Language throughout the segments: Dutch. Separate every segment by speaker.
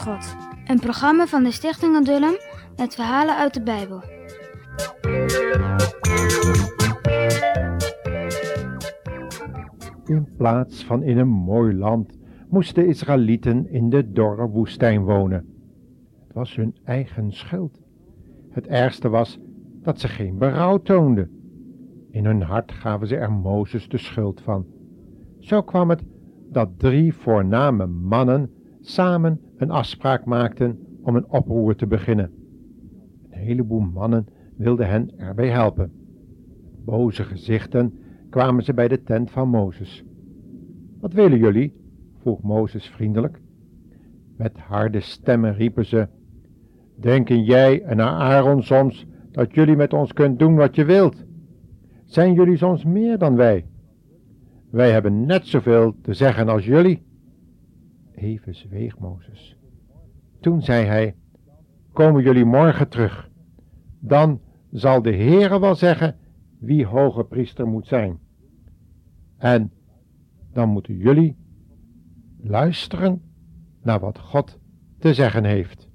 Speaker 1: God. Een programma van de Stichting Adullam met verhalen uit de Bijbel.
Speaker 2: In plaats van in een mooi land moesten Israëlieten in de dorre woestijn wonen. Het was hun eigen schuld. Het ergste was dat ze geen berouw toonden. In hun hart gaven ze er Mozes de schuld van. Zo kwam het dat drie voorname mannen samen een afspraak maakten om een oproer te beginnen. Een heleboel mannen wilden hen erbij helpen. Boze gezichten kwamen ze bij de tent van Mozes. Wat willen jullie? vroeg Mozes vriendelijk. Met harde stemmen riepen ze: Denken jij en Aaron soms dat jullie met ons kunt doen wat je wilt? Zijn jullie soms meer dan wij? Wij hebben net zoveel te zeggen als jullie. Even zweeg Mozes. Toen zei hij: Komen jullie morgen terug? Dan zal de Heere wel zeggen wie hoge priester moet zijn. En dan moeten jullie luisteren naar wat God te zeggen heeft.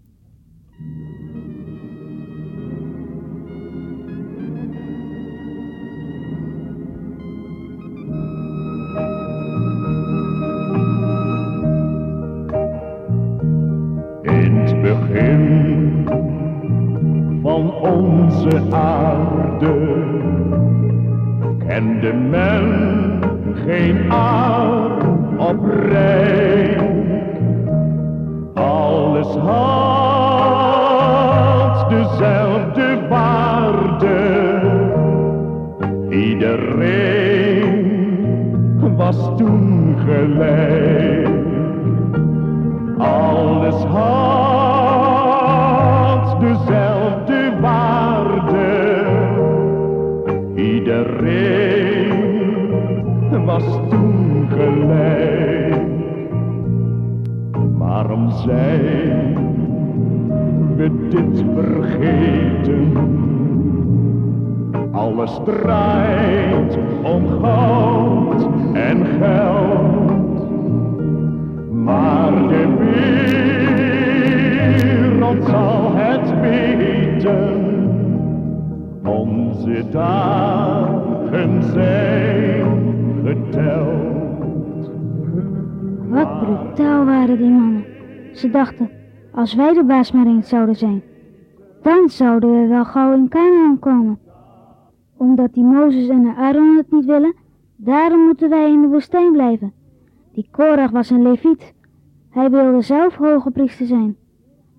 Speaker 3: Begin van onze aarde kende men geen arm op rijk. Alles had dezelfde waarde. Iedereen was toen gelijk. Vergeten? Alles om goud en geld. Maar de wereld zal het weten. Onze dagen zijn geteld.
Speaker 1: Wat brutaal waren die mannen. Ze dachten, als wij de baas maar eens zouden zijn, dan zouden we wel gauw in Canaan komen. Omdat die Mozes en Aaron het niet willen, daarom moeten wij in de woestijn blijven. Die Korach was een leviet. Hij wilde zelf hoge priester zijn.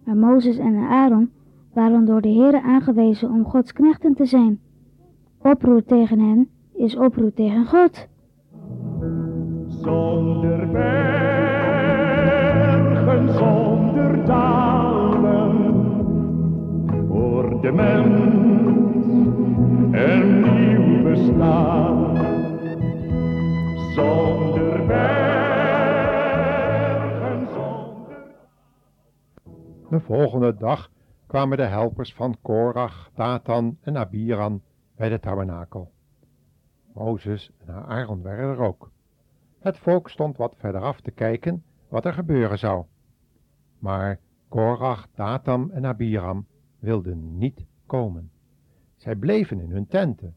Speaker 1: Maar Mozes en Aaron waren door de Heere aangewezen om Gods knechten te zijn. Oproer tegen hen is oproer tegen God.
Speaker 3: Zonder bergen, zonder dalen, de mens een nieuw bestaan. Zonder bergen, zonder
Speaker 2: De volgende dag kwamen de helpers van Korach, Datan en Abiram bij de tabernakel. Mozes en Aaron waren er ook. Het volk stond wat verderaf te kijken wat er gebeuren zou. Maar Korach, Datam en Abiram wilden niet komen. Zij bleven in hun tenten.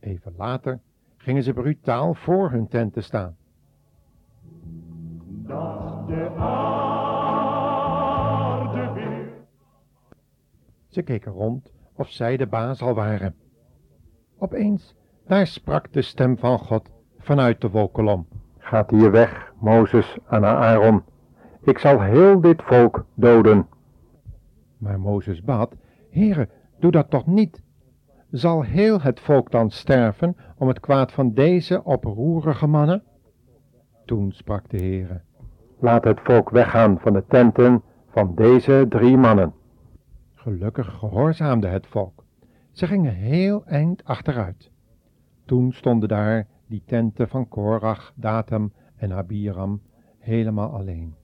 Speaker 2: Even later gingen ze brutaal voor hun tenten staan.
Speaker 3: dat de aarde weer
Speaker 2: Ze keken rond of zij de baas al waren. Opeens, daar sprak de stem van God vanuit de wolkolom. Gaat hier weg, Mozes en Aaron. Ik zal heel dit volk doden. Maar Mozes bad, Heere, doe dat toch niet. Zal heel het volk dan sterven om het kwaad van deze oproerige mannen? Toen sprak de Heere, laat het volk weggaan van de tenten van deze drie mannen. Gelukkig gehoorzaamde het volk. Ze gingen heel eind achteruit. Toen stonden daar die tenten van Korach, Datam en Abiram helemaal alleen.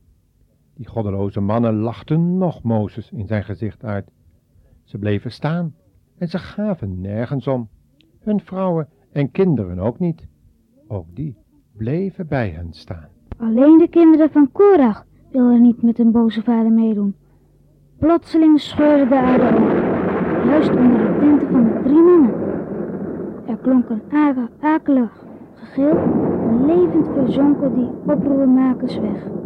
Speaker 2: Die goddeloze mannen lachten nog Mozes in zijn gezicht uit. Ze bleven staan en ze gaven nergens om. Hun vrouwen en kinderen ook niet. Ook die bleven bij hen staan.
Speaker 1: Alleen de kinderen van Korach wilde niet met een boze vader meedoen. Plotseling scheurde de aarde open, juist onder de tenten van de drie mannen. Er klonk een ake- akelig gegil, en levend verzonken die oproermakers weg.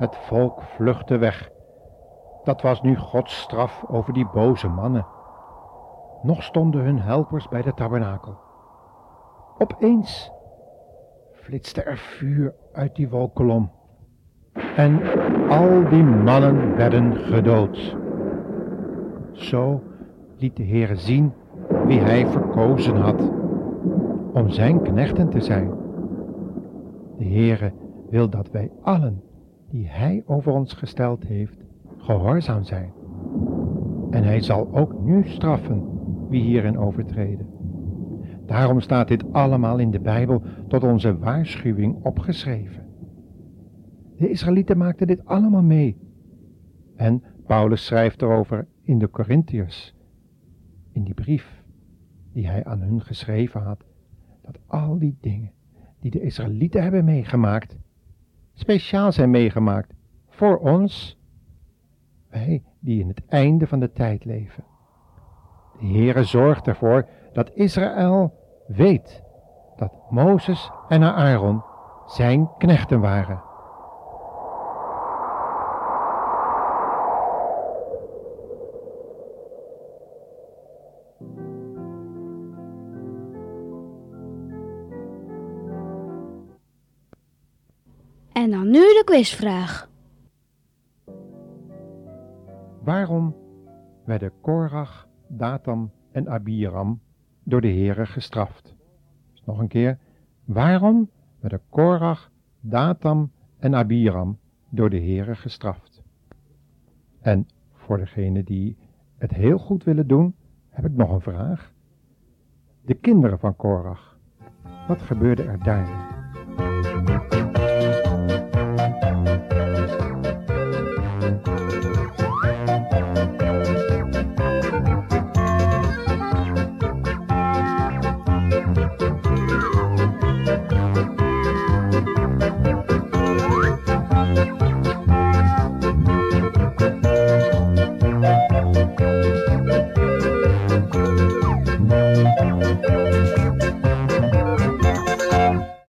Speaker 2: Het volk vluchtte weg. Dat was nu Gods straf over die boze mannen. Nog stonden hun helpers bij de tabernakel. Opeens flitste er vuur uit die wolkolom. En al die mannen werden gedood. Zo liet de Heere zien wie hij verkozen had om zijn knechten te zijn. De Heere wil dat wij allen die hij over ons gesteld heeft, gehoorzaam zijn. En hij zal ook nu straffen wie hierin overtreden. Daarom staat dit allemaal in de Bijbel tot onze waarschuwing opgeschreven. De Israëlieten maakten dit allemaal mee. En Paulus schrijft erover in de Corinthiërs, in die brief die hij aan hun geschreven had, dat al die dingen die de Israëlieten hebben meegemaakt, speciaal zijn meegemaakt voor ons, wij die in het einde van de tijd leven. De Heere zorgt ervoor dat Israël weet dat Mozes en Aaron zijn knechten waren.
Speaker 4: En dan nu de quizvraag.
Speaker 2: Waarom werden Korach, Datam en Abiram door de Heere gestraft? Dus nog een keer. Waarom werden Korach, Datam en Abiram door de Heere gestraft? En voor degenen die het heel goed willen doen, heb ik nog een vraag. De kinderen van Korach, wat gebeurde er daar?